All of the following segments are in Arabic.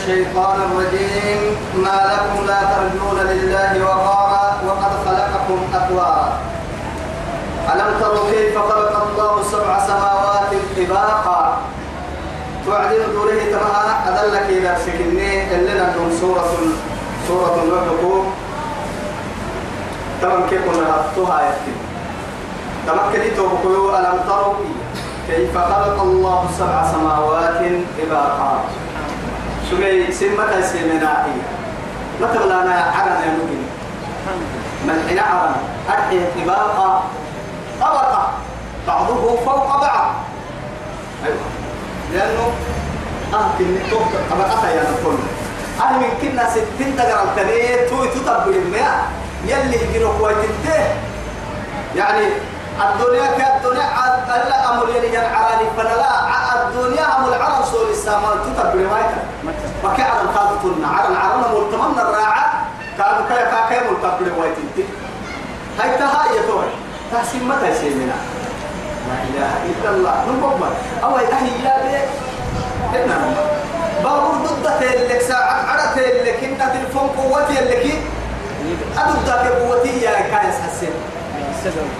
الشيطان الرجيم. ما لكم لا ترجون لله وقارا وقد خلقكم أطوارا ألم تروا كيف خلق الله سبع سماوات طباقا؟ توعدين دوره تمها أدلك إلى سكني اللي نحن سورة سورة النحو تمام كيف هاتوها يكتب كده توقعوا ألم تروا كيف خلق الله سبع سماوات طباقا؟ سمي سمتا سمناهي متى لنا عرنا يا مجن من حين عرنا أرحي طباقا طبقة بعضه فوق بعض. أيوة. لأنه آه كني توك طبقة يا نقول أنا من كنا ستين تقرأ التنين توي تطبق الماء يلي يجروا كويتين يعني الدنيا كالدنيا ألا أمر يلي ينعراني فلا الدنيا أمر العرب سول السماء تطبق الماء وكي عرم خالتنا عرم عرم ملتمن الراعة. كانوا كيا كا كيا ملتقل ويتنتي هاي تهاي يتوي تحسين متى يسيمنا لا إله إلا الله. نبغى أو إلهي يا بي. إننا بابور ضد تلك ساعة عرت تلك إن تلفون قوتي لك أدو ذاك قوتي يا كايس حسين.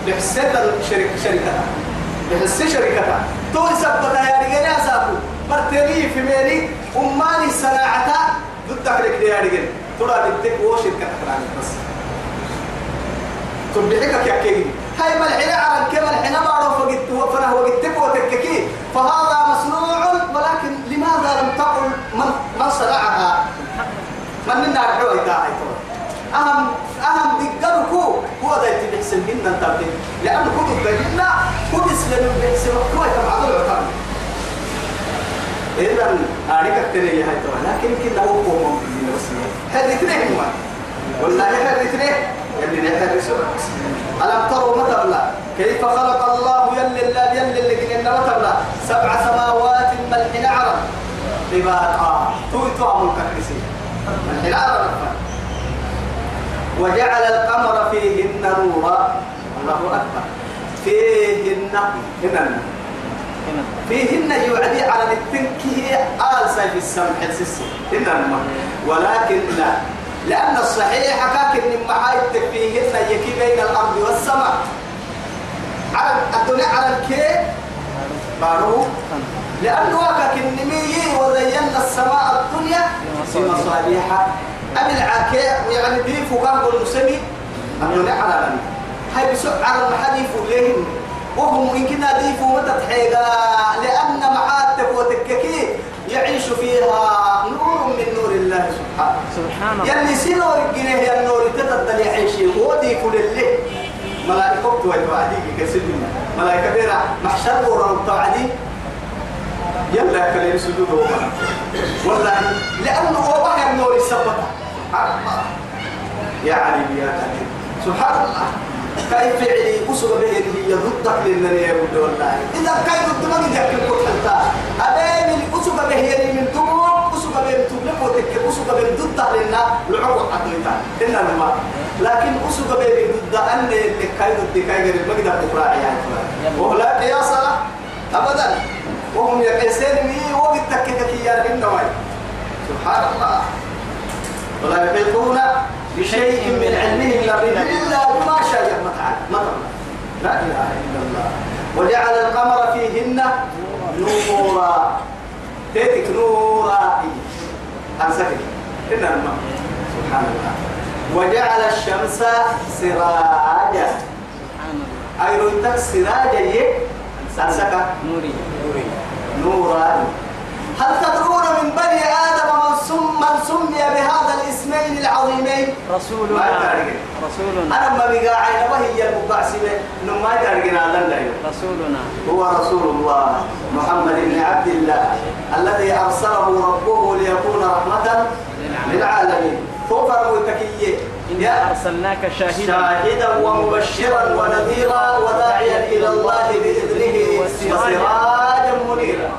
بحسد الشركة شركة بحس شركة تقول سبتها يا رجال يا سابو مرتلي في ميري أماني صناعتا ضدك لك يا رجال ترى بدك وشركة كرامي بس. تبدحك يا كيني هاي ملحنا على كم الحنا بعرف وقت وفنا وقت وتككي. فهذا مصنوع ولكن لماذا لم تقل من من صنعها؟ من النار حوي تاعي أهم أهم دقركو هو ذا يتبحسن جدا تبدي لأن كتب بجنا كتب سلم بحسن هو يتبع العقام إذا أريك التنية هاي طبعا لكن كنا هو قوم من الرسمية هذه اثنين هما والله هذه اثنين. يلي نحن سبحانه ألم تروا متبلا كيف خلق الله يلي الله يلي اللي قلنا متبلا سبع سماوات ملحنا عرب طباقا توي تو عمل كرسي ملحنا عرب وجعل القمر فيهن نورا. الله أكبر. فيهن هنا. فيهن يعدي على التنكيه آل سيف السمح. هنا. ولكن لا. لأن الصحيح كاك من محايتك فيهن يكي بين الأرض والسماء. على الدنيا على الكي؟ بارو. لأنه كاك النمي وزينا السماء الدنيا بمصابيح أم العاكي يعني ديفو كان المسمي الدنيا على الأرض هاي بسوء على المحاديف لهم وهم إن كنا ديفو متتحيقا لأن معاتك وتككي يعيش فيها نور من نور الله سبحانه. سبحان الله. يلي سنور الجنيه النور تتدل يعيشي ودي كل اللي. ملائكة توعدي كسدنا ملائكة بيرا محشر ورا توعدي يلا كلام سجود وما والله لأنه هو بحر نور السبت سبحان الله. يا علي سبحان الله. كيف فعلي أسوة به هي ضدك للنبي يا ولد والله. إذا كان ضد ما بدك تقول أنت أبين الأسوة به هي من تمو أسوة به تملك وتك أسوة به ضد لنا لعوق عقلتا إن الماء لكن أسوة به ضد أن اللي كاي ضد كاي غير ما بدك تقرأ يعني. ولا قياس له. أبدا. وهم يقيسين مي وقت تككك يا النواي سبحان الله ولا يحيطون بشيء من علمه إلا إلا بما شاء مطعم لا إله إلا الله. وجعل القمر فيهن نورا. تيتك نورا. أنسكت إن الماء سبحان الله وجعل الشمس سراجا. سبحان الله. أيرونتك سراجا يه أنسكت نوري. نورا هل تدرون من بني آدم من سم من سمي بهذا الاسمين العظيمين؟ رسولنا. ما. رسولنا. أنا ما بقى عين وهي المبعسمة نما يتعرقنا لنا رسولنا. هو رسول الله محمد بن عبد الله الذي أرسله ربه ليكون رحمة للعالمين. فوفر متكية. إنا أرسلناك شاهدا. شاهدا ومبشرا ونذيرا وداعيا إلى الله بإذنه وسراجا منيرا.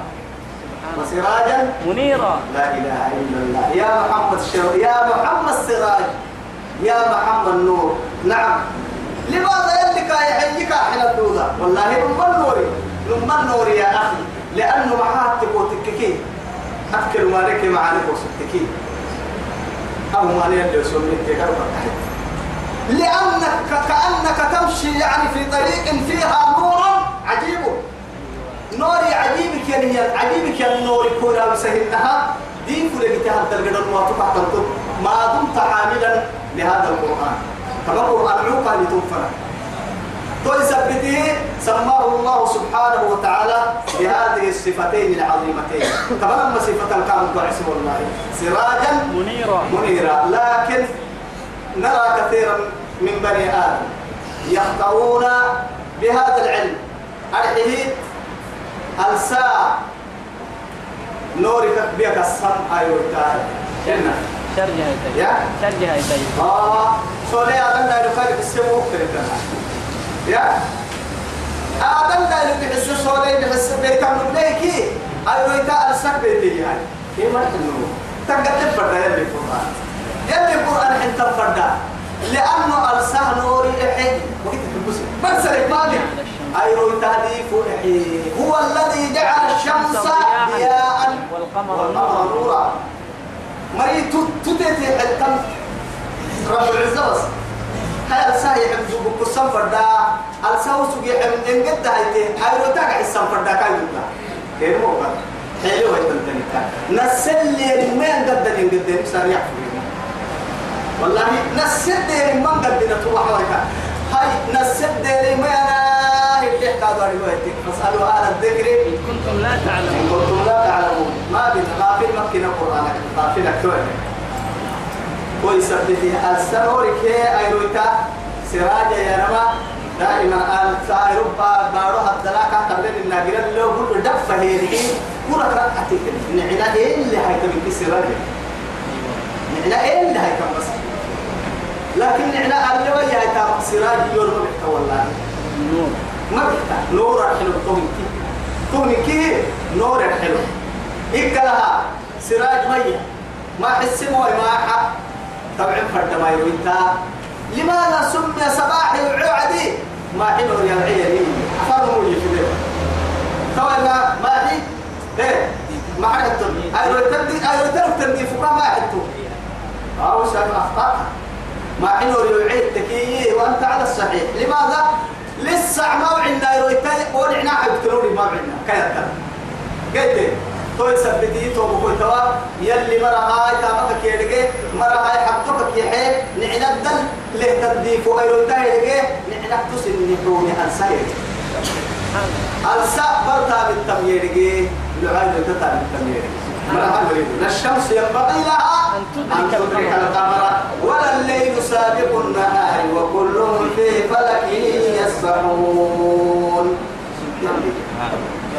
وسراجا منيرا. لا إله إلا الله. يا محمد الشر يا محمد سراج يا محمد نور نعم. لماذا يلك يحييك حين الدودة والله لما النور. لما النور يا أخي. لأنه معاه تقوتككي أذكر ما لك معاني وصدتكي أو ما لي اللي سميت لأنك كأنك تمشي يعني في طريق فيها نور عجيب. نوري عجيبك يا نيا عجيبك يا النور كورا وسهلنها دين كل جتها تلقى ما تقع ما دمت عاملا لهذا القرآن. كما القرآن عوقا لتنفر تثبته سماه الله سبحانه وتعالى بهذه الصفتين العظيمتين. لما صفة الكامل اسم الله؟ سراجا منيرا. منيرا. لكن نرى كثيرا من بني آدم يخطئون بهذا العلم. أرحيه الساعة نورك بيك السمع أيوة جنة. شرجها يا شرجها يتي آه. سوري أدن لا يخالف السمو يا. أدن لا يحس سوري يحس بيكم نبليكي أيوة يتا أرسك بيتي يعني. كيف ما تنو. تقدر فردا يلي القرآن يلي القرآن حتى فردا لأنه أرسه نوري إحي. وقت البسر مرسل إقمامي أيوة تهديف إحي. هو الذي جعل الشمس ضياء والقمر نورا. مري تتتي حتى. رب العزة بس. هاي الساعة يحمزوا بكسام فردا الساعة سوق يحمد إن قد هايتي أيوة تاقع السام فردا كاي يبلا كيف هو قال حلو هاي تنتنكا نسلي المين قد إن قد سريع والله نسد من قد نتوح ويكا هاي نسد ما أنا اللي حكى داري ويتك فاسألوا أهل الذكر إن كنتم لا إن تعلمون كنتم لا تعلمون ما بين غافل مكنا قرآنك غافلك توعد ويثبت السرور كي أيروتا سراجا يا نما دائما أن سائربا بارو الدلاكا قبل الناقرة لو قلت دفة هيري كرة رأتك نعنا إيه اللي هيك من سراجا نعنا إيه اللي هيك بس. لكن نعنا اللي ويا هيك سراجا يوم ما والله. ما بيحتاج نور الحلو تهمكي تهمكي نور الحلو. إكلها سراج مية. ما حس موي ما حق طبعا فرد ما يرويتا لماذا سمي صباح وعدي؟ ما حلو يا العيالي فرموا لي في ذلك طبعا ما حي إيه ما حدتم تندي أيوه تندي فوق ما حدتم أو شيء أخطأها ما حلو يعيد تكيه وأنت على الصحيح. لماذا؟ لسه ما وعنا يرويتاي ورعنا حبتلوني ما وعنا كيف قلت توي سبتي تو بقول توا يلي مرة هاي تابك كيرجع مرة هاي حبتك يحيى نعنا الدل له تديف ويرويتاي يرجع نعنا تسني حوني أنساير أنسا برتا بالتمييرجع لعيد تتا هاي الشمس ينبغي لها أن تدرك القمر. ولا الليل سابق النهار وكل في فلك يسبحون هاي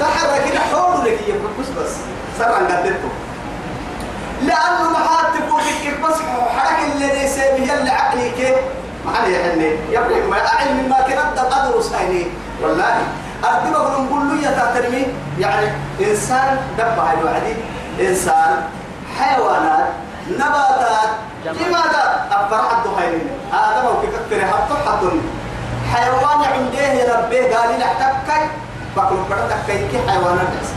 تحرك كده حول لك يا بس بس. سرعا قدرته لأنه ما حد تقول لك بس حرك اللي هي اللي عقلي كيف. ما علي يعني يا ابني ما أعلم مما كنت أدرس هيني والله. نقول له يا تحترمي يعني إنسان دبع الوعدي إنسان حيوانات نباتات. لماذا أفرح الدخيلين هذا كيف تكتري حطوا حطوا حيوان عنده يربيه قال لي احتكي بقول برتك كي حيوانات بس.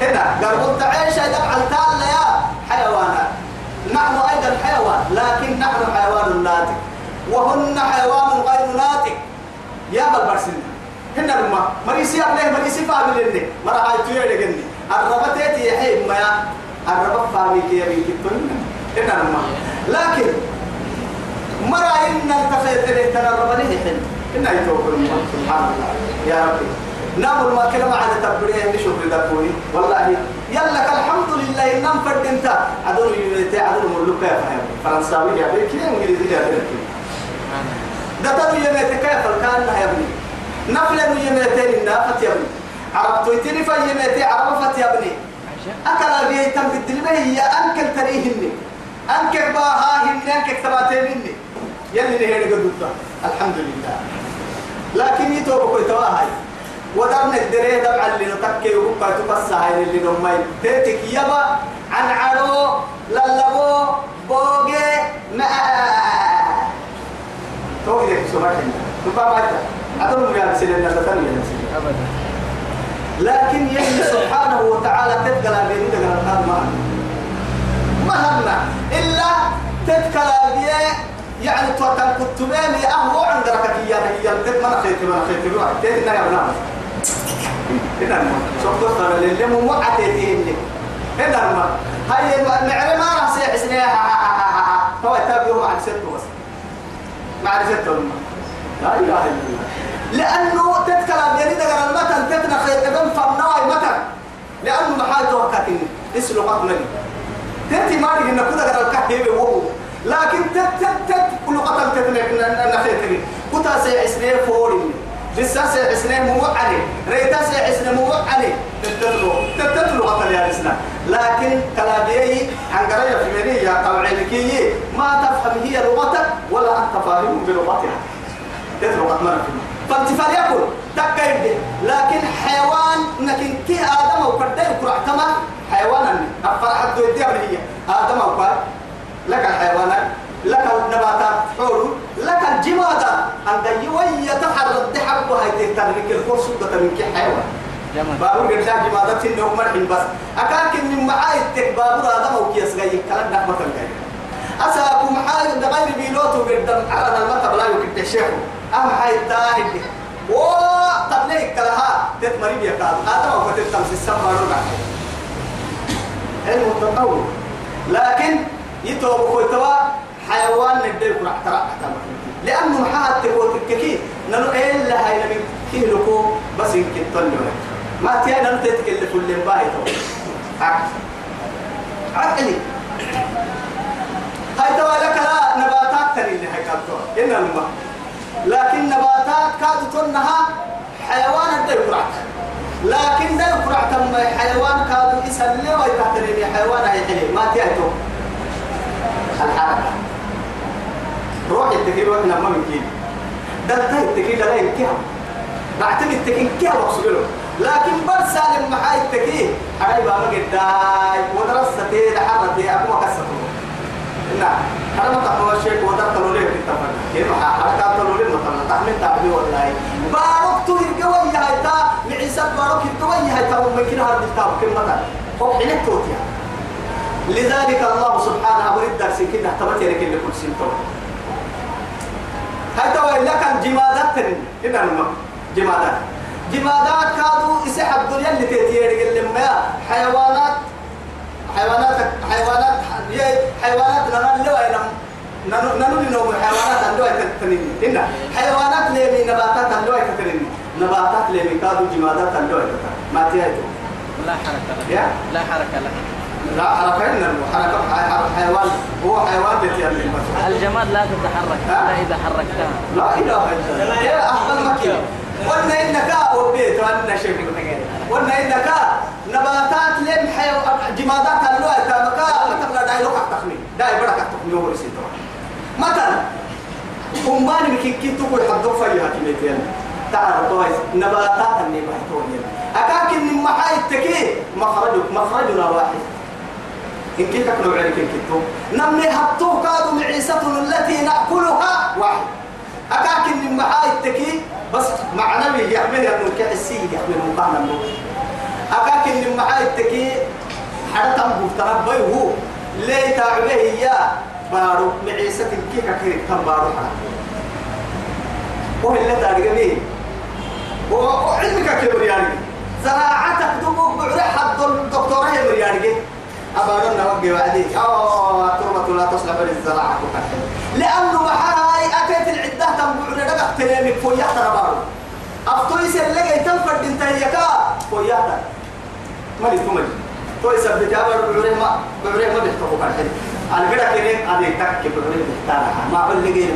هنا قالوا تعيش هذا على يا حيوانات. نحن أيضا حيوان لكن نحن حيوان ناتج وهن حيوان غير ناتج يا بالبرسن هنا لما مريسي أبليه مريسي فامي لني مرة هاي تيجي لجني الربطتي يحيي ما الربط فامي كي يبي كتبنا هنا لما. لكن مرة إن التفيت إليه ترى ربنا يحل إن يتوكل سبحان الله. يا ربي. نام ما كلام على تبريه نشوف دكوني والله يلا الحمد لله نام فرد انت عدو يمتي عدو ملوك يا فهم فرنساوي يا بي كده إنجليزي يا بي ده تدو يمتي كيف؟ كان يا أبني. نفل يمتي النافت يا أبني. عربت يتني في يمتي عرفت يا عشان أكل بيه يتم بالدلمة هي أنكل تريهن. أنكل باهاهن أنكل ثباتهن يلي نهي قد الحمد لله. لكن يتوبوا كويتواهاي ودرنا الدريه دمع اللي نتكي وقا تقصى هاي اللي نمين تيتك يبا عن عرو للبو بوغي ما توقي يا لتنيا أبدا. لكن يلي سبحانه وتعالى تتقل بين دقل القاد معنا مهما إلا تتقل بيه يعني توتن كتبين يا أهو عند هي تت ما خيت ما خيت روح تت نا هنا ما شوف ترى اللي مو معتين هنا ما هاي المعلم ما راح سيحسنها هو تابعه مع الست بس. معرفتهم لا إله إلا الله. لأنه تتكلم يعني دقر المتن تتنا خير ابن فمناي متن لأنه محاجة وكاتين إسلو قطمني تتي ما لي إنك دقر الكهيب وهو. لكن تت تت تت كل قتل تتنا نخيتني كتا سيحسنه فوري. لسه سيحسنه موعني ريتا سيحسنه موعني تتلو تتلو قتل يا الإسلام لكن كلامي عن قرية في منية أو علمكية ما تفهم هي لغتك ولا أنت فاهم بلغتها. تتلو قتل فانت فليكن تكيد لكن حيوان لكن كي آدم وكردين كرعتما حيوانا. أفرح الدو يدي هي آدم وكرد. لك الحيوانات. لك النباتات حول لك الجمادات عند يوي يتحرر الضحك وهي تهترك الكرسي تترك حيوان. بابور قد لها جمادات إنه مرحب بس. أكاك من معاي التك بابور آدم وكيس غير كلام نحمة غير أساكو معاي غير بيلوتو قدام على المطب لا يكد الشيخ أهم حي التاهد و تبليك لها تتمري بيا قال هذا هو تتم في السماء ربع علم التطور لكن يتوب كويتوا حيوان ندير كرع ترى لأنه محاها تقول تككي نلو إلا هاي نبي كيلوكو بس يمكن تنجو ما تيانا نتتكلم كل باهي تو. عقل. عقلي. هاي توا لك لا نباتات تري اللي هاي كاتو إن الماء لكن نباتات كادو تنها حيوان الدل كرعت لكن دل كرعت أما حيوان كادو يسلي ويتحتري حيوان حلي ما تيهتو الحركة. روح التكيل ما من كيل دل تاي التكيل لا ينكيها. بعتمد التكيل كيها بقصده لكن بر سالم محاي التكيل هاي بابا قداي. ودرسة تيد حرتي أبو كسبه نعم أنا ما تقوى الشيء وده تلولي في التفن كيف؟ حركات تلولي مثلا تحمل تعبي والله. بارك تهي قوي هاي تا معيسى بارك قوي هاي تا ممكن هذا الكتاب. كم مثلا هو حين توتيا. لذلك الله سبحانه ورد درس كده. احتمت لك اللي كل سنتو. هاي تو لك الجمادات تن كده نما جمادات جمادات كادوا يسحب الدنيا اللي تيتي اللي ما حيوانات حيوانات حيوانات حيوانات لنا اللي وين ننو ننو حيوانات اللي تتنين هنا حيوانات لي نباتات اللي تتنين نباتات لي كادو جمادات اللي ما تيجي لا حركة لا حركة لها لا حركة إن حركة حيوان هو حيوان بيتيرلي الجماد لا تتحرك؟ إلا إذا حركتها. لا إله إلا الله. يا أحمد مكي وأنا إنك وبيت وأنا شيخ وأنا إنك نباتات لم حيو جمادات اللي تامكا مثلا داي لوك تخمين داي بركة تخمين هو رسيتو مثلا أماني مكين كي تقول حدو فيها كميتين تعرف كويس نباتات اللي بحثوني أكاك إن محاي التكي مخرج مخرجنا واحد. إن كنت تكنوا عليك إن كنتم نمي هبطوه كادوا معيسة التي نأكلها واحد. أكاك إن محاي التكي بس معنوي يحمل أنه كحسي يحمل مقانا منه أكاك إن معاي التكي حتى تنبو تنبي هو ليه تعبيه يا بارو معيسة كيكا كيك كم بارو حنا وهي اللي تاريخ مين وعلمك يعني زراعتك دبوك بعري حد الدكتورة أبارو نوقي وعدي أوه تربة لا تصلح للزراعة لأنه محاي أتيت العدة عري دقق تنامك فويا تربارو أفتوي سلقة تنفر دين تهيكا فويا مالي تمجي تو يثبت يا بر بعري ما بعري ما كان على كده كده هذه تك بعري بيحتاجها ما أقول لي غير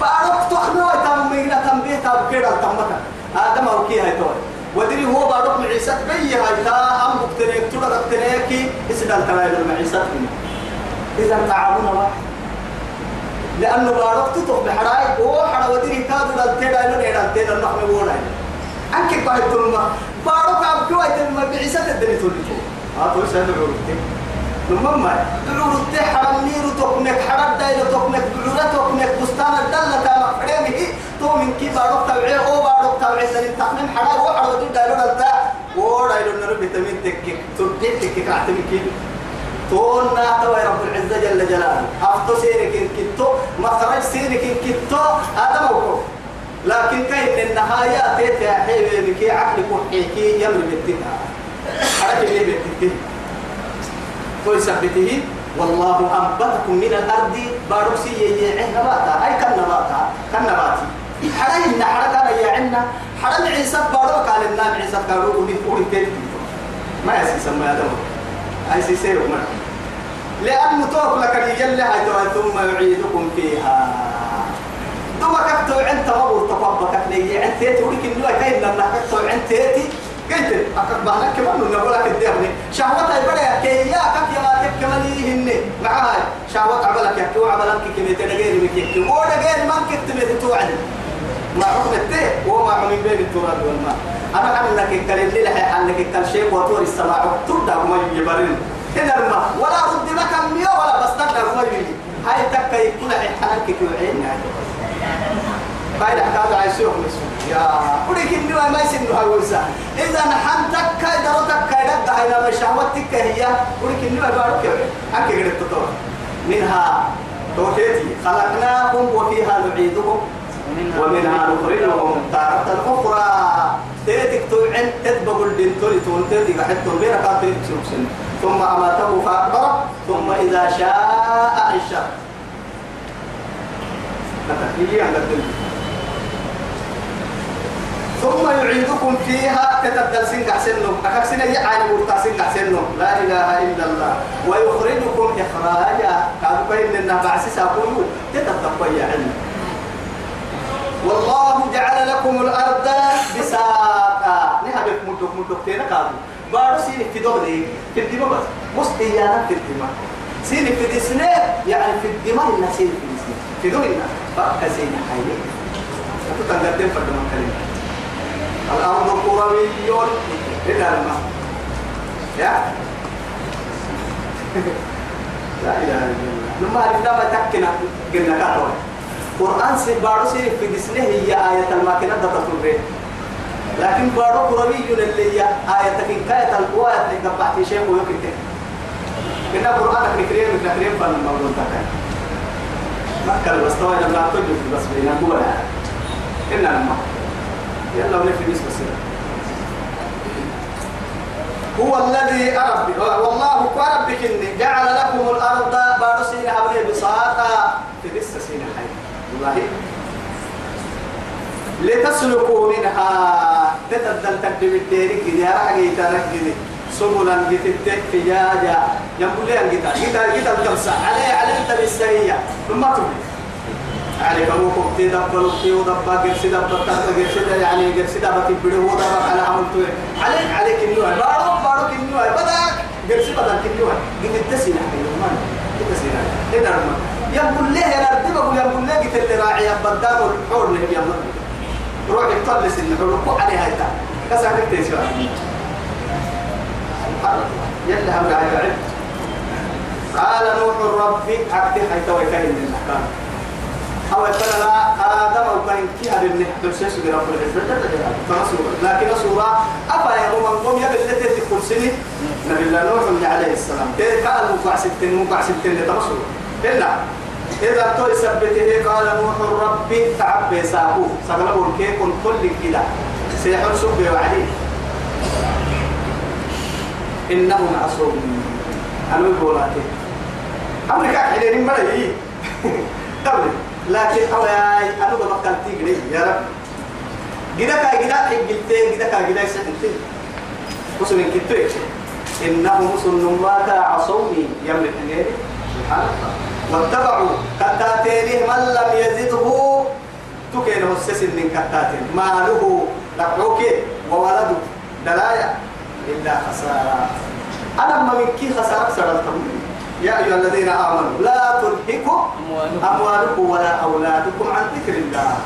بارك تخنوا تم مينا تم بيه تم كده تمتا هذا ما هو كي هاي توي. ودري هو بارك معيسة بيه هاي. تا أم بكتنيك تورا بكتنيك سيدا ترايد المعيشة إذا طعامنا واحد لأنه بارك تطف بحراي. هو حرا وديري كادو دالتيدا إنو نيدا تيدا. نحن بولا أنك باهي تلما. بارك عبد كويت المبعيسة الدنيا تولي ها تو سيدا بعورتي نمم ما بعورتي حرا نيرو تقنك حرا دايلو تقنك بعورة تقنك بستان الدلة تاما فريمه تو من كي بارك تبعي أو بارك تبعي سنين تقنم حرا وحرا ودير دايلو دالتا وورا يلو نرو بيتمين تكك تردين تكك عتمي كيلو تون ناتوا رب العزة جل جلاله. أفتو سيرك كتو مخرج سيرك كتو هذا موقف لكن كاين النهاية تيتا حيوي بكي عقل كحيكي يمر بالتكا حركة ليه بالتكا توي سبته والله أنبتكم من الأرض باروسي يعين نباتا. أي كان نباتا؟ إن حركة يعنا حرام عيسى بارو قال النام عيسى قالوا قولي قولي ما يسمى سمى هذا أي سيسير من لأن توك لك يجل ثم يعيدكم فيها. ثم كتو عند تمر تطبقك لي. عند تيتي ولك إنه كاين لما كتو عند تيتي. قلت أكبر بحلك كمان نقول لك الدهني شهوة البدا كي يا كك يا ما كمان يهني معها شهوة عملك يا كو عملك كم يتنجير بك يكتب ولا غير ما كتب توعد ما التيه وما حكم بين التراب والماء. أنا الكلام لي لحي عنك الكل شيء وطور السماء. تبدأ وما يجبرين هنا الماء ولا رد لك المياه ولا بستنى وما يجي. هاي تكا يكون حنك توعين بايد حكاية عايشوه مسؤول يا ولكن إنه ما يسمى هاي وسا إذا نحن تكا درو تكا يدد هاي لما شهوتك هي. ولكن إنه بارك يا أنك قد تطور منها توحيدي. خلقناكم وفيها نعيدكم. ومنها نخرجهم. تارة أخرى تيتك توعن تدبق البنتولي تون تيتك حتى كانت تيتك ثم أماته فأكبره ثم إذا شاء عند ثم يعيدكم فيها تتبدل سنة سنة أكاك سنة يعني مرتا سنة سنة لا إله إلا الله. ويخرجكم إخراجا. قالوا بين لنا بعسي ساقولوا تتبقى علم والله جعل لكم الأرض بساطا. نهبك مدك مدك تينا قالوا. بارو سيني في دولي في الدماء بس. مستيانا في الدماء. سيني في دسنة يعني في الدماء إلا سيني في دسنة في فأكا سيني حيني. تتنقدم فردما كلمة الأرض كروي إلى الماء يا؟ لا إله إلا الله. لما عرفنا ما تكنا. قلنا كاتوي قرآن سي بارو سي في دسنه هي آية الماكنة تطلب لكن بارو كروي اللي هي آية تكين كاية القوة اللي قبعت شيء ويكتب كنا قرآن نكريم نكريم فن الموضوع تكا مكة المستوى لما تجد بس بينا قوة. إننا الماء يلا ونفي نسبة سنة هو الذي أرب والله كربك إني جعل لكم الأرض بارسين عبري بساطة. في لسه سنة حي. والله. لتسلكوا منها تتدل تقدم الديرك يا رحقي تركني سبلا جتت فجاجا يقول لي جتا جتا جتا الكبسة علي علي أنت بالسرية. ثم تبي على كم كم تدبر وكي ودبر قرش دبر تحت قرش يعني قرش دبر تبده ودبر على عملته عليك عليك النوع بارو بارو النوع بدأ قرش بدل النوع قد التسين حي ما التسين هنا رما يقول يا رب بقول يقول ليه قلت اللي راعي بدار والحور اللي يلا روح يطلس النحور عليها هاي كسر تكتيس يلا هم قاعد قال نوح ربي أكتي حيث وكاين من الأحكام أو يقول لا آدم أو كان كيها بالنحو بسيس برب العزة فنصورة لكن صورة أفا يوم القوم يبل التي تقول سنة نبي الله نوح عليه السلام قال مقع ستين مقع ستين لتمصر إلا إذا تو يثبته قال نوح ربي تعبي ساقو سغلبون كيكون كل كده. سيحر سبي وعليه إنهم عصوم أنا بقولاتي أمريكا حلين مرة قبل لكن أوياي أنا ببقى تيجي يا رب. جدا كا جدا حجلتين جدا كا جدا سحنتين إن كتوك إنهم وصل ما عصوني يملك سبحان الله. واتبعوا كتاتين من لم يزده تكين مسس من كتاتين ماله لقعوك وولده. دلايا. إلا خسارة. أنا ما من كي خسارة سرطة يا أيها الذين آمنوا لا تلهكم أموالكم. ولا أولادكم عن ذكر الله.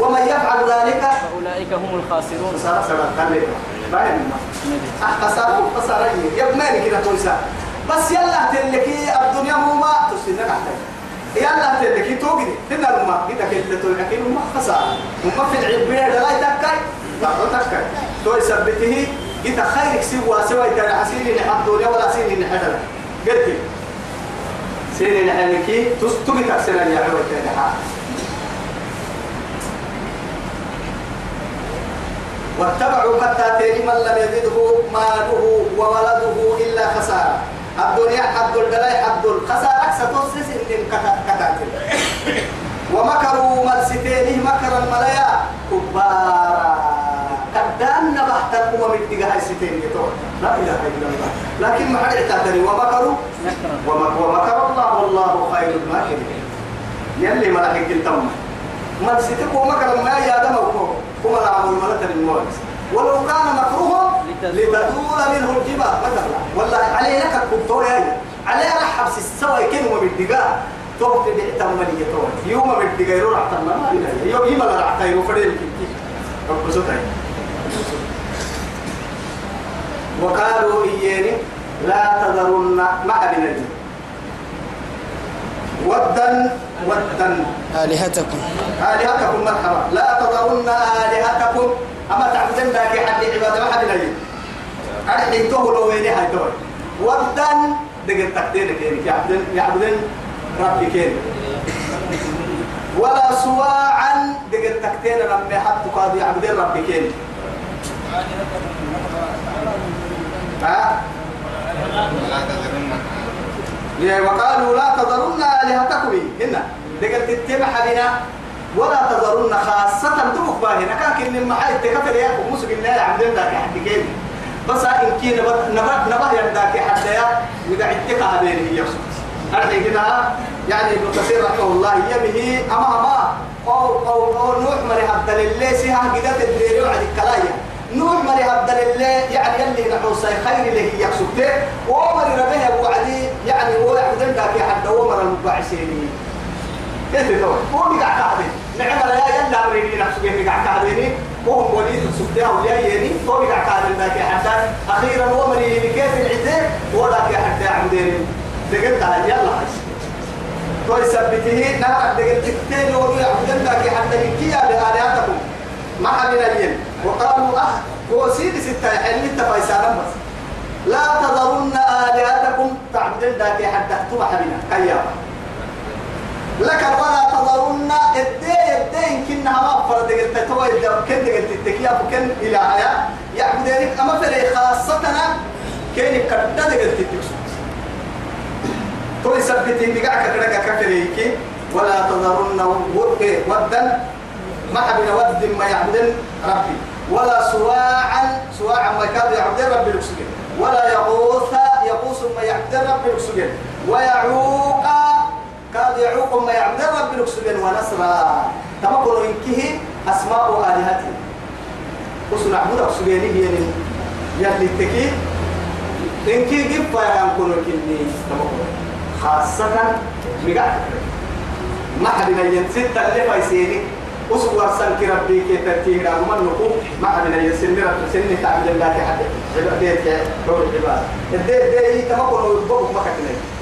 ومن يفعل ذلك فأولئك هم الخاسرون. خسارة لك باين خسارة خسارة. يا ابني كده تويسا بس يلا تلكي الدنيا مو ما تسينك عليك يلا تلكي توجد هنا الماء. كده كده تلكي الماء خسارة وما في العبية لا يتكاي. لا تكاي. تو يثبته. كده خيرك سوى سوى إذا حسيني لحد الدنيا ولا سيني لحد قلت سيني لحنكي تستوي تكسر يا عوة كده واتبعوا كتاتين من لم يزده ماله وولده إلا خسارة. الدنيا حد البلاء حد الخسارة ستوسس إن كتاتين ومكروا مرستين مكرا ملايا كبارا. قدام نبحت الأمم التقاء ستين لا إله إلا الله. لكن ما حد اعتبري ومكروا؟ ومكر الله والله خير الماكرين. يلي ملاحق التم مرستك ومكر ما يا دم وكم كما نعمل ملك الموت ولو كان مكرهم لتدور منه الجبال. مثلا والله عليه لك الكبتو يا عليه رحب سوى كلمة بالدقاء توقف بعتم ملية توقف. يوم بالدقاء يروح تما يوم يما لا راح تيرو فريل رب وقالوا إياني لا تذرن مع بنجي ودا ودا آلهتكم. آلهتكم مرحبا. لا تذرن آلهتكم أما تعبدن لك حد عبادة ما حد نجي أرحي لو ويني هاي تور ودا دقل تقدير كيني. يعبدن يعبدن ربي كيني. ولا سواعا دقل تقدير ربي حتى قاضي يعبدن ربي كيني. ها؟ وقالوا لا تذرن آلهتكم. هنا دقل تتبع بنا ولا تذرن خاصة دمك باهنا كان كن المحايد تكفر يا مسك الله عبدنا ذاك حد جيب بس إن كي نبه نبه نبه يرداك حتى يا وقاعد تقع بينه يسوع أرجع كده يعني ابن كثير رحمه الله يمه أما أما أو أو أو نوح مري عبد الله سيها كده تدري وعد الكلاية. نوح مري عبد الله يعني يلي نحوس خير له يكسبته ومر ربه أبو يعني هو يعبدن ذاك حتى ومر المبعثين كيف تو هو بيقع كعبين نعم لا يلا نفسه بيقع كعبيني وهم وليد سبتها ولا يني. هو بيقع كعبين ذاك حتى أخيرا ومر كيف العتاب وذاك حتى عبدين دقلتها يلا تو يثبته نهر دقلت التين وقول عبدن ذاك حتى نكيا بآلهتكم ما حبنا الين وقالوا أه هو سيدي ستة حلم التفايسانا بس. لا تذرن آلهتكم تعبدن ذاك حتى تبع حبنا كيابا لك ولا تذرن. الدي الدي يمكن ما فرد قلت تو كن قلت التكيا وكن إلى حياه يعبدين أما فري خاصة كان كدد قلت تو يثبت بقعك كذا كفريك. ولا تذرن. ودا. ما حبنا ود ما يعبدن ربي. ولا سواعا. سواعا ما كان يعبدن ربي الاكسجين ولا يغوث. يغوث ما يعبدن ربي الاكسجين ويعوق. كاد يعوق ما يعبد رب الأكسجين ونصرا تمكن إنكه أسماء آلهته وسنع عبد الأكسجين هي يلي تكي إنكي جيب فيا كن كني تمكن خاصة مقع ما حدنا ينسيت اللي فايسيني أسوار سنك ربي كي ترتيه رغم النقو ما حدنا ينسيني رب سني تعبد الله كحد عبادتك دور العباد الدي الدي تمكن ويبقوا ما كتنين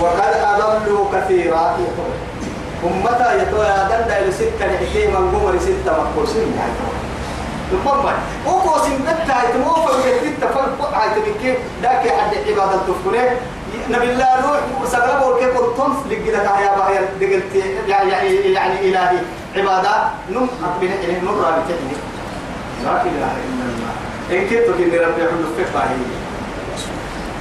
وقد أضلوا كثيرا. أمتا يتوى أدن دا لستة نحكي من قمر ستة مقوسين يعني المهم وكو سنبتا يتموفا ويكتت فرق عيتبكي داكي حد عبادة تفكره نبي الله نوح سقرب وركي قرطن لقيتك يا باهي دقلت يعني يعني إلهي. عبادة نم أقبل إليه. نور تحني لا إله إلا الله. إن كنت كني ربي في باهي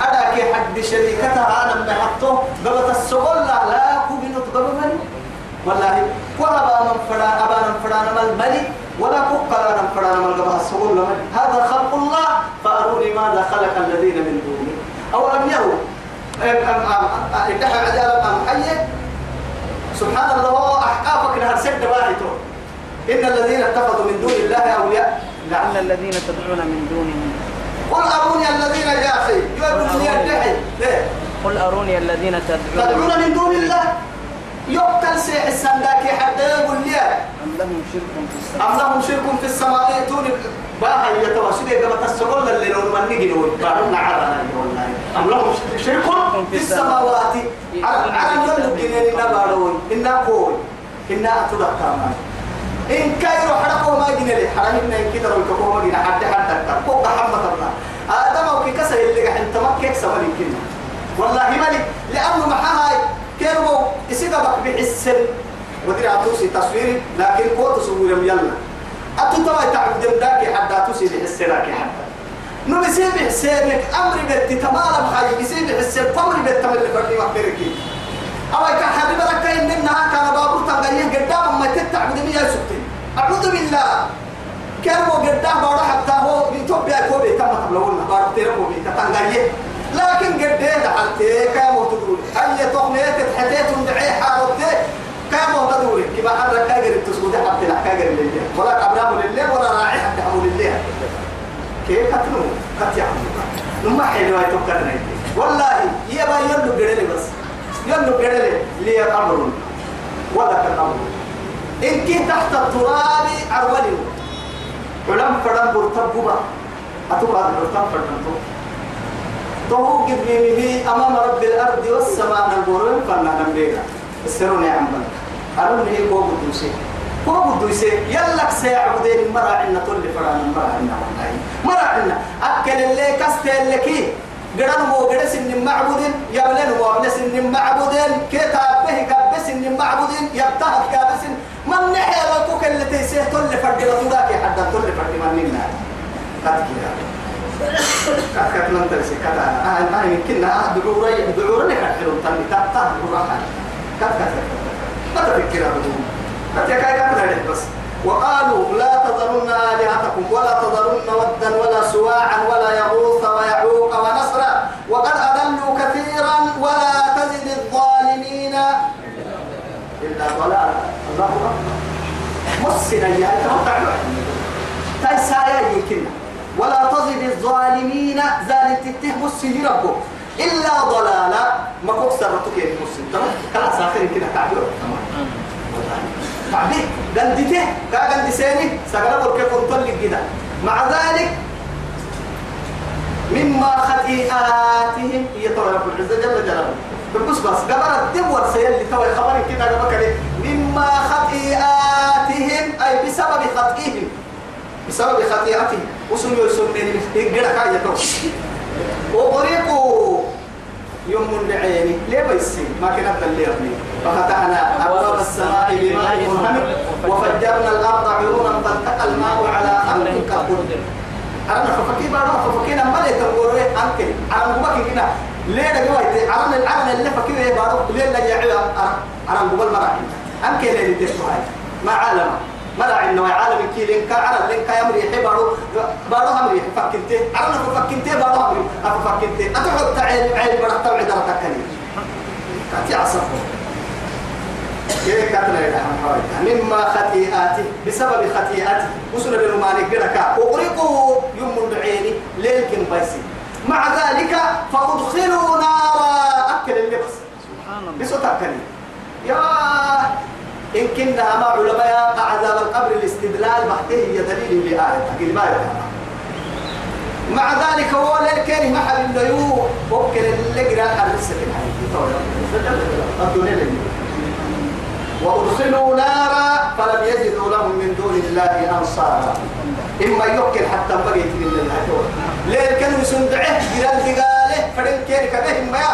أنا كي حد شريكتها أنا محطه قبل السغل لا كوبينو تقبل والله. ولا بان فران أبان فران مال ملي ولا نم فران مال قبل السغل هذا خلق الله فأروني ماذا خلق الذين من دونه. أو لم يروا. ادعى عجالة أم حي؟ سبحان الله أحقافك نهر سد باهتو. إن الذين اتخذوا من دون الله أولياء. لعل الذين تدعون من دونه قل أروني الذين جاسي يؤدوني الدحي إيه. قل أروني الذين تدعون. تدعون من دون الله؟ يقتل سيح السنداك حتى يقول لي. أم لهم شرك في السماء؟ أم لهم شرك في السماء؟ يأتون باها يتوسد كما تسقل اللي لون من نجي نقول؟ بعدنا عرنا أم لهم شرك في السماوات؟ أم لهم شرك في بارون إننا قول. إننا أتلقى مالك إن كايرو حرقوا ما جينا لي. حرام إن كده رويكو ما جينا حتى حتى كوكا حمد الله. آدم أو كسر اللي قاعد تمكك سوالي كنا والله مالك لأنه محاها كانوا يسيبك بحسن. ودير عطوسي تصوير لكن قوة تصوير يلا. أتو توا تعبد مداك حتى توسي بحسنك حتى نو بيسيب حسينك أمر بيت تمالا بحاجة. بيسيب حسين فمر بيت تمر لفردي وحبيركي أو كان حبيب لك إن إنها كان بابور تغيير قدام ما تتعبد مياه سكتين أعوذ بالله. كانوا قدام بارو حتى هو بيتوبيا كوبي كما تبلغون بارو تيرمو بيتا تنغير لكن قديه حتى كانوا تقول أي تغنية تحتيت دعي حاربتي كانوا تدور كما أنا كاجر التسود حتى لا كاجر لله. ولا قبلهم لله ولا راعي حتى هم لله كيف كتنو كت يعملوا نما حلوة تفكرنا والله يبا يلو قرلي بس. يلو قرلي لي أمر ولا كالأمر إن كنت تحت التراب أرولي. علم فرم برتبوبا أتوقع برتب فرم تو. قد به أمام رب الأرض والسماء نقولون فلنا نبينا السرون يا عم. أرون هي كو بدوسي كو بدوسي يلك سيعبدين مرا عنا طول فرانا مرا عنا. مرا عنا. أكل اللي كست اللي قرن مو قرس إن معبودين يبلن مو أبلس إن معبودين كتاب به كبس إن معبودين يبتهك كابس من نحيا لكوك اللي تيسيه طول فرد لطولاك حتى طول فرد من نمنا قد كده قد من ترسي كده أنا أنا يمكن دعوري دعوري كحلو تاتا دعوري كت كت ما تفكر بدون. كاي كت بس. وقالوا لا تذرن آلهتكم ولا تذرن ودا ولا سواعا ولا يغوث. مسنا يا تمتع تيسايا يمكن ولا تزد الظالمين ذلك تتهم السجن ربه إلا ضلالا. ما كوكسر رتوك يا مسلم تمام؟ كلا ساخر كده تعبير تمام. تعبير قلدته. كا سيني. سقنا بركة كنتل كده مع ذلك مما خطيئاتهم رب العزة جل جلاله. بس بس. قبل الدبور سيلي توي خبر كده قبل مما خطيئاتهم أي بسبب خطئهم. بسبب خطيئتهم وسنوا يسمين يقرأ كاية وغرقوا يوم بعيني. ليه بيسي ما كنا اللي أبني. أبواب السماء بماء منهمر وفجرنا الأرض عيونا فالتقى الماء على أمر قدر أنا ففكي بعد ففكينا ما لي تقولوا أنك أنا مبكي كنا ليه نجوا عرن العرن اللي إيه بعد ليه لا يعيا عرن قبل مرة أنك اللي تسمع ما عالم مرة إنه عالم كي لين كعرن لين كيامري حبارو بارو. همري فكنتي. عرن فكنتي بارو همري أفكنتي أتحط عين عين برا توعد رتكني كاتي عصفه كيف كتلا مما خطيئاته بسبب خطيئته وصل بالمالك قركا وغرقوا يوم بعيني. ليلكن بايسي. مع ذلك فأدخلوا نارا. أكل اللبس. سبحان الله. تأكلي. يا إن كنا مع علماء عذاب القبر الاستدلال بحته هي دليل ما يتعلم مع ذلك هو ما حد الليو وكل اللي قرأ الرسل الدنيا وأدخلوا نارا فلم يجدوا لهم من دون الله أنصارا. إما يوكل حتى بقيت من الله ليه كانوا يسندعه جلال دقاله فدن كيري كبه ما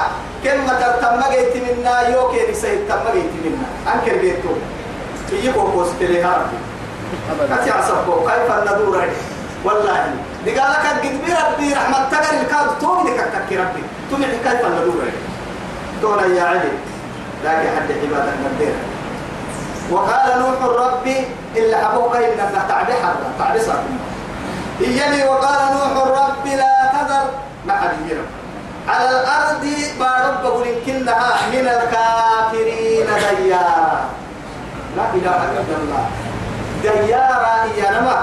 كلمة تم بقيت منا يوكي سيد تم بقيت منا. أنكر بيتو يجيبوا بوست لها كتي عصبوا كيف الندور والله. دقالك قد بي ربي رحمة تقر الكاد. تومي لك تكي ربي. تومي كيف الندور دونا يا علي لكن حد عبادك ندير وقال نوح ربي إلا أبوك إنك تعبي حرة تعبي صار إياني وقال نوح ربي لا تذر. ما حد على الأرض بارب كنها من الكافرين ديارا. لا إله إلا الله. ديارا إيانما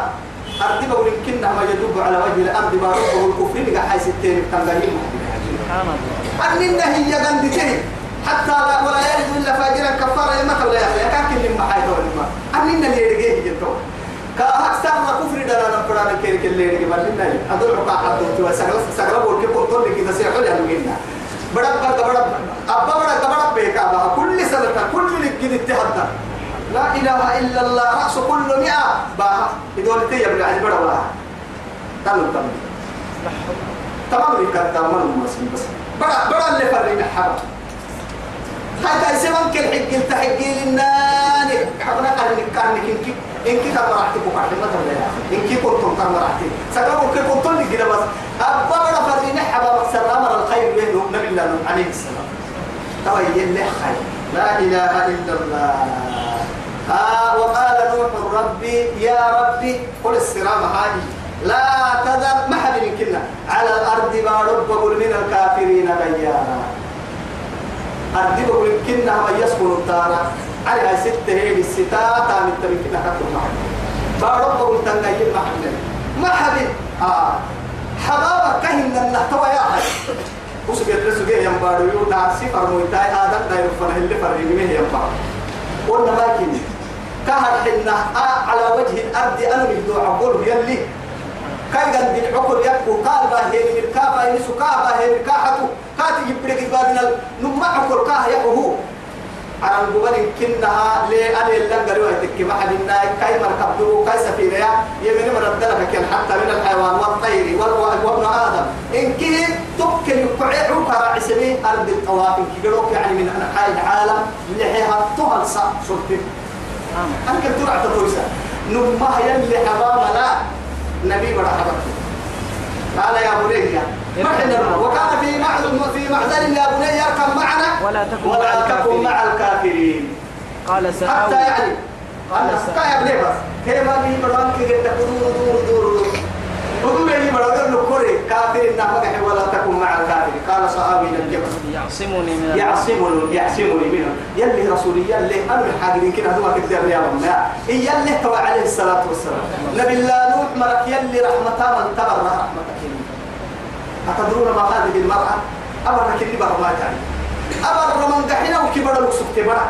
أرض كنها ما يدب على وجه الأرض بارب بقول كفرين قاعد حيث التاني تنغيين سبحان الله. أننا هي قندته حتى لا ولا يجد إلا فاجرا كفارا يا مثل يا أخي كان كل ما حيث ما أننا اللي يرجيه جدو كأكثر كفر دلا نقرأ كير كل اللي يرجيه ما لنا أدور عقا حد تو سجل سجل بقول كيف قلت لك كذا سيحول يا لوجينا بڑا بڑا بڑا أبا بڑا بڑا بيكا كل سنة كل كده اتحدنا لا إله إلا الله رأس كل مئة باها يقول تي البڑا ولا تلو تلو تمام ركاب تمام المسلم بس بڑا بڑا اللي فرينا حرام هاي تايسمان كل حق انت حقي للناني حقنا قرنك إنك إنك كم راحتك وقعد ما أخي إنك كنتم كم راحتك سكروا كيف كنتم لي كده بس. ابا بڑا فرينا حبا بكسر أمر الخير بينه نبي الله عليه السلام. تبين له خير. لا إله إلا الله. آه وقال نوح ربي يا ربي قل السلام هذه. لا تذر حد يمكننا. على الأرض ما رب من الكافرين ديارا. أردي بقول كنا ما يسكن على هاي ستة هي الستة تام التمكين كتر معه بارب بقول تنجيل محمد ما حبيب آه. حبابك كهن النحتوى يا حي وسجد رسول يا مبارو يو ناسي فرمويتاي آدم داير فنه اللي فرمي مه يا مبارو قلنا ما كني كهر حنا على وجه الأرض أنا بدو أقول يلي. كاي قد دين عقل يكو كابا هي من كابا ينسو كابا هي من كاحتو. كاتي يبرك بادنا نما عقل كاه يكو على الجبل كنها لي أنا اللي قالوا يتكي ما حد الناي كاي مركب دو كاي سفينة. يمين مرد لك كان حتى من الحيوان والطير وابن آدم. إن كي تبكي يقعي كراع سبي أرض الطواف. إن كي يعني من أنحاء العالم لحيها طهل صح شرطي أنا كنت ترعى تطويسا نما يلي حرام لا نبي بڑا حبك قال يا بني وكان في معزل في معزل يا بني اركب معنا ولا تكن ولا مع تكن الكافرين. مع الكافرين. قال حتى سآوي يعني قال سآوي. بني بس. كيف ما بي بدوان كي جت دور دور دور يجي بدوان نكوري كافر إنها ولا تكن مع الكافرين. قال صحابي الجبل. يعصمني من. يعصمني يعصمني منه يلي رسولي يلي أنا الحاجرين كده هو كده يا رب. يلي تو عليه الصلاة والسلام. نبي الله نوح مرك يلي رحمتها من تبر رحمتك أتدرون ما هذه المرأة؟ أبر كني بر ما يعني أبر من دحين وكبر لك سبت برا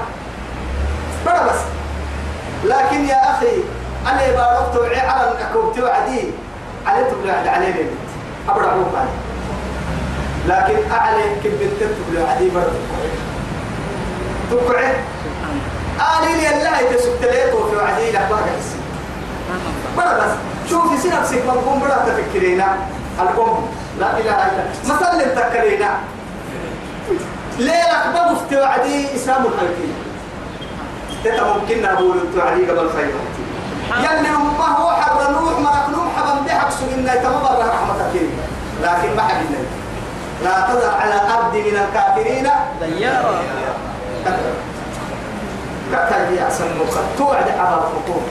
برا بس. لكن يا أخي أنا بارك توعي على أكوب توعدي عليه تبلع عليه بيت. أبر عموك عليه لكن أعلى كبت تبلع عليه برا تقعد آلي لي الله يتسبت ليه وفي وعدي لك حسي برا بس. شوفي سي نفسك من قوم برا تفكرينا. القوم لا إله إلا مثلا تذكرينا ليلك بقف توعدي إسلام الخلقين تتا ممكن أقول توعدي قبل خير. يلي ما هو حر نوح مرق نوح حبا بحق سجنا يتمبر رحمتك لكن ما حد لا تذر على الأرض من الكافرين. ديارا كتر يا سموك. توعد على الخطوط.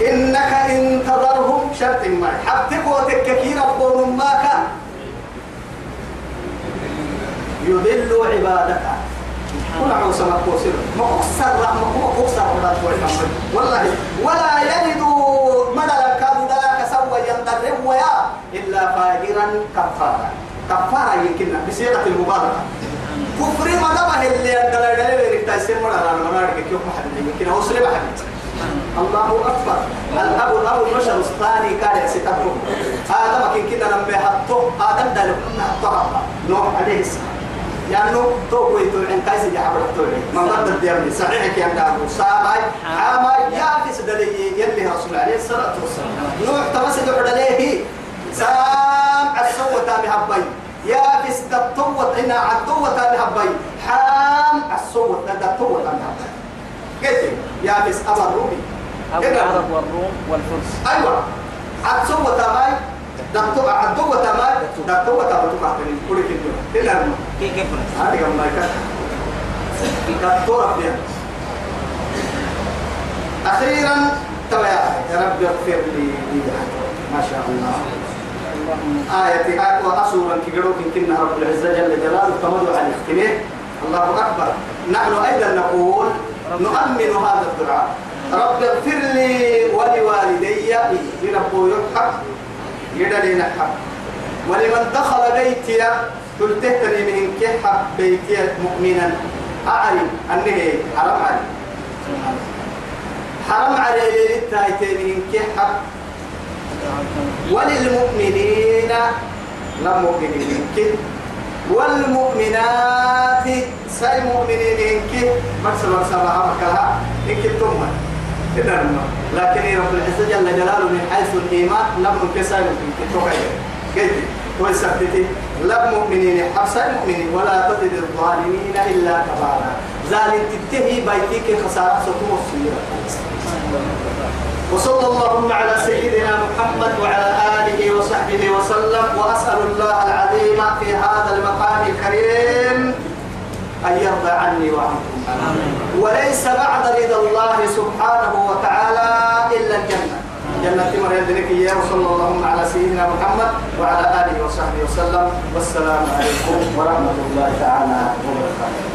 إنك إن تذرهم شرط ما. حبتك وتككي ربهم ما كان يضل عبادك. كنا عوسى ما أكثر ما أكثر والله ولا يلد مدى كاد ذاك سوى ينضرب ويا إلا فاجرا كفارا. كفارا يمكن بصيغة المبالغة كفر ما دبه اللي عندنا دليل يريد تسير مرة أنا أعرف كيف محل يمكن. أوصل محل الله أكبر. الأب الأب البشر الثاني كان يستقبل آدم كن كده لما حطه آدم ده لما حطه نوح عليه السلام. لأنه تو كوي تو عن كايس جا عبر تو ما ضد الديار صحيح كي أبو سامي. عامي يا في سدلي يلي رسول عليه الصلاة والسلام. نوح تمسك عليه سام السوة تامي هبي يا في سدتوة هنا عدوة تامي هبي حام السوة دتوة تامي هبي كيف يا بس أمر روبي أو. العرب والروم والفرس. أيوة. عدوة تامي دتوة عدوة تامي دتوة تامي تقاتل كل كده إلا المهم كي كيف هذه كم بايكات كاتورة فيها أخيرا تبا يا رب اغفر لي ما شاء الله. آية آية وأسورا كبيروك كنا رب العزة جل جلاله تمر على الاختلاف الله أكبر. نحن أيضا نقول نؤمن هذا الدعاء. رب اغفر لي ولوالدي لرب يقول حق يدلين حق ولمن دخل بيتي تلتهتني من كحة بيتي مؤمنا. أعلم أنه حرام علي. حرام علي للتايتين من كحة وللمؤمنين لا مؤمنين كه والمؤمنات سي مؤمنين إنك مرسل مرسل مكلها إنك تم إذا لكن رب العزة جل جلاله من حيث الإيمان لم يكسر إنك تغير كيف ويثبتي لا مؤمنين حبسا مؤمنين. ولا تزد الظالمين إلا كبارا ذلك تنتهي بيتك خسارة ستم السيرة وصلى اللهم على سيدنا محمد وعلى آله وصحبه وسلم وأسأل الله العظيم في هذا المقام الكريم أن يرضى عني وعنكم. وليس بعد رضا الله سبحانه وتعالى إلا الجنة. جنة مريم ذلك إياه وصلى اللهم على سيدنا محمد وعلى آله وصحبه وسلم. والسلام عليكم ورحمة الله تعالى وبركاته.